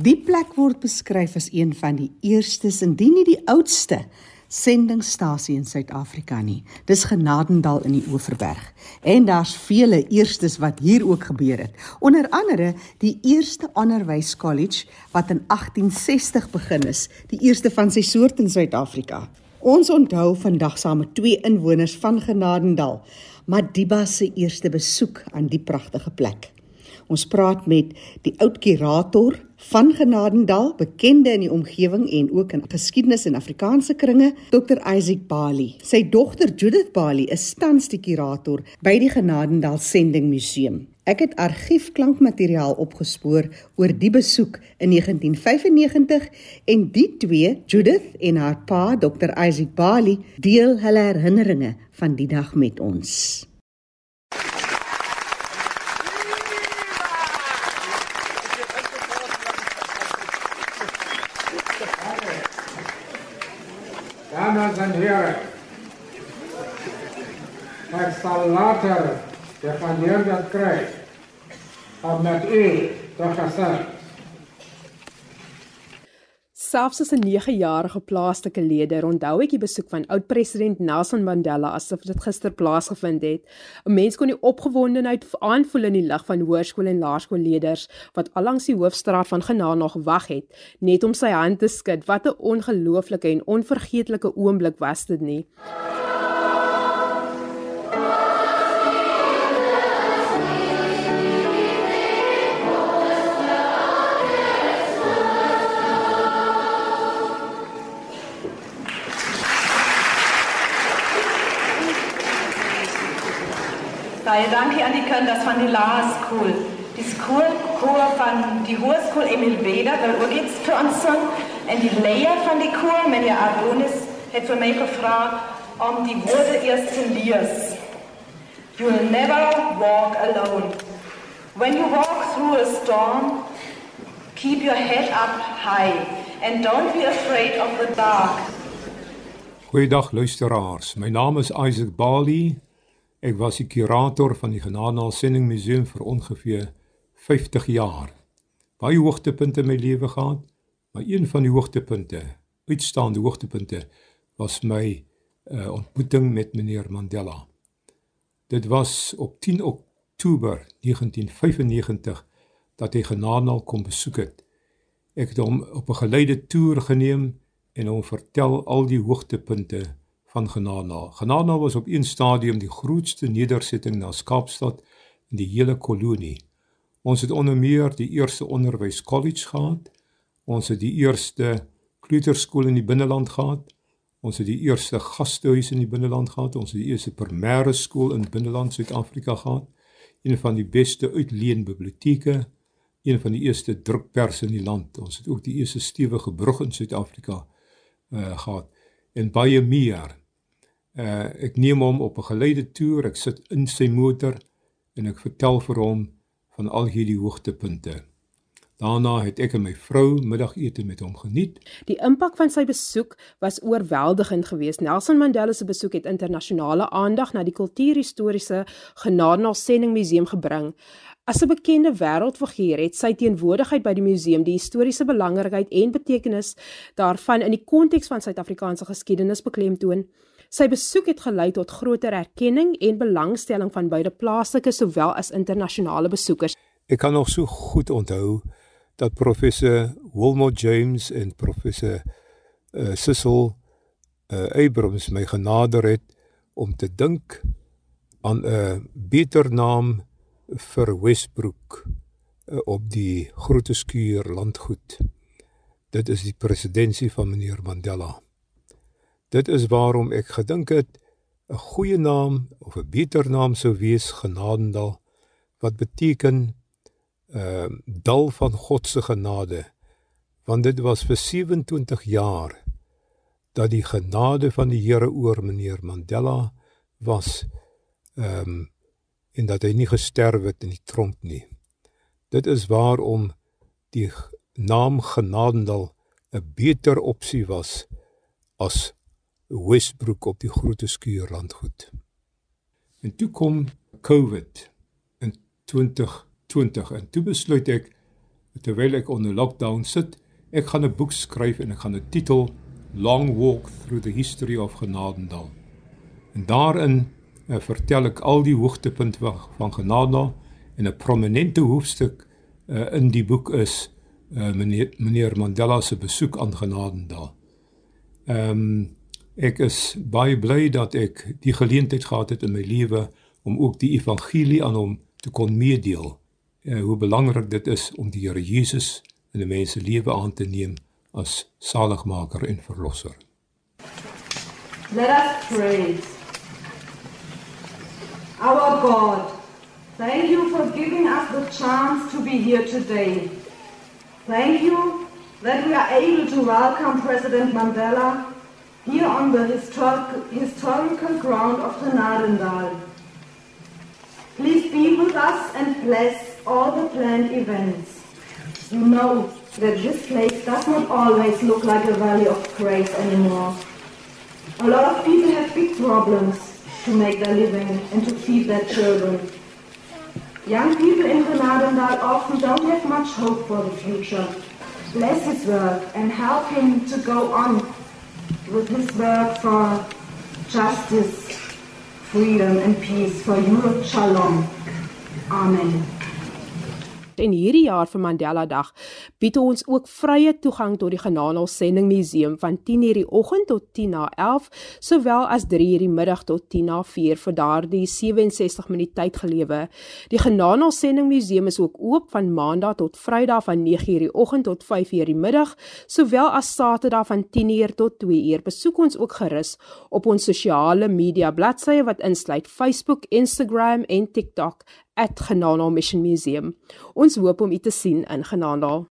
Die plek word beskryf as een van die eerstes indien nie die oudste sendingstasie in Suid-Afrika nie. Dis Genadendal in die Oeverberg. En daar's vele eerstes wat hier ook gebeur het. Onder andere die eerste onderwyskollege wat in 1860 begin is, die eerste van sy soort in Suid-Afrika. Ons onthou vandag saam met twee inwoners van Genadendal, Madiba se eerste besoek aan die pragtige plek. Ons praat met die oud kurator van Genadendal, bekende in die omgewing en ook in geskiedenis en Afrikaanse kringe, Dr Isaac Bali. Sy dogter Judith Bali is tans die kurator by die Genadendal Sending Museum. Ek het argiefklankmateriaal opgespoor oor die besoek in 1995 en die twee, Judith en haar pa, Dr Isaac Bali, deel hulle herinneringe van die dag met ons. Dames en heren, ik zal later, de wanneer dat krijg, om met u te gezellig. Selfs as 'n 9-jarige plaaslike leier onthou ek die besoek van oud-president Nelson Mandela asof dit gister plaasgevind het. 'n Mens kon die opgewondenheid aanvoel in die lig van hoërskool en laerskoolleerders wat allangs die hoofstraat van Genade nog gewag het net om sy hand te skud. Wat 'n ongelooflike en onvergeetlike oomblik was dit nie. Baie dankie aan die kinders van die laerskool. Die skoolkoor van die hoërskool Emil Beder wil ook iets vir ons sing en die leier van die koor, meneer Adonis, het vir my gevra om die woorde eers te lees. You will never walk alone. When you walk through a storm, keep your head up high and don't be afraid of the dark. Goeiedag luisteraars. My naam is Isaac Bali. Ek was die kurator van die Genadenaal Sending Museum vir ongeveer 50 jaar. Baie hoogtepunte in my lewe gehad, maar een van die hoogtepunte, uitstaande hoogtepunte, was my uh, ontmoeting met meneer Mandela. Dit was op 10 Oktober 1995 dat hy Genadenaal kom besoek het. Ek het hom op 'n geleide toer geneem en hom vertel al die hoogtepunte van Genana. Genana was op een stadium die grootste nedersetting na Kaapstad in die hele kolonie. Ons het onder meer die eerste onderwys college gehad. Ons het die eerste kleuterskool in die binneland gehad. Ons het die eerste gastehuis in die binneland gehad. Ons het die eerste primêre skool in binneland Suid-Afrika gehad. Een van die beste uitleen biblioteke, een van die eerste drukpers in die land. Ons het ook die eerste stewige brug in Suid-Afrika uh gehad en baie meer. Uh ek neem hom op 'n geleide toer. Ek sit in sy motor en ek vertel vir hom van al hierdie hoogtepunte. Daarna het ek en my vrou middagete met hom geniet. Die impak van sy besoek was oorweldigend geweest. Nelson Mandela se besoek het internasionale aandag na die kultuurhistoriese Genadenaal Sending Museum gebring. As 'n bekende wêreldfiguur het sy teenwoordigheid by die museum die historiese belangrikheid en betekenis daarvan in die konteks van Suid-Afrikaanse geskiedenis beklemtoon. Sy besoek het gelei tot groter erkenning en belangstelling van beide plaaslike sowel as internasionale besoekers. Ek kan nog so goed onthou dat professor Wilmot James en professor uh, Cecil uh, Abrams my genader het om te dink aan 'n beter naam vir Westbrook op die Grote Skuur landgoed. Dit is die presidentsie van meneer Mandela. Dit is waarom ek gedink het 'n goeie naam of 'n beter naam sou wees Genadendal wat beteken ehm uh, dal van God se genade want dit was vir 27 jaar dat die genade van die Here oor meneer Mandela was ehm um, en dat hy nie gesterf het in die tronk nie. Dit is waarom die naam Genadendal 'n beter opsie was as Westbrook op die Grote Skuur landgoed. En toe kom COVID in 2020 en toe besluit ek terwyl ek onder lockdown sit. Ek gaan 'n boek skryf en ek gaan 'n titel Long Walk Through the History of Genadendal. En daarin uh, vertel ek al die hoogtepunte van, van Genadendal en 'n prominente hoofstuk uh, in die boek is uh, meneer, meneer Mandela se besoek aan Genadendal. Ehm um, ek is baie bly dat ek die geleentheid gehad het in my lewe om ook die evangelie aan hom te kon meedeel. Uh, hoe belangrik dit is om die Here Jesus in 'n mens se lewe aan te neem as saligmaker en verlosser. Let us pray. Our God, thank you for giving us the chance to be here today. Thank you that we are able to welcome President Mandela here on the historic, historical ground of Genadendal. Please be with us and bless all the planned events. You know that this place does not always look like a valley of grace anymore. A lot of people have big problems to make their living and to feed their children. Young people in Grenadendal often don't have much hope for the future. Bless his work and help him to go on with his work for justice, freedom and peace for Europe. Shalom. Amen. En hierdie jaar vir Mandela Dag bied ons ook vrye toegang tot die Genadendal Sending Museum van 10:00 die oggend tot 10:11 sowel as 3:00 die middag tot 10:04 vir daardie 67 minute tyd gelewe. Die Genadendal Sending Museum is ook oop van Maandag tot Vrydag van 9:00 die oggend tot 5:00 die middag sowel as Saterdag van 10:00 tot 2:00. Besoek ons ook gerus op ons sosiale media bladsye wat insluit Facebook, Instagram en TikTok @Genano Mission Museum. Ons hoop om u te sien in Genano.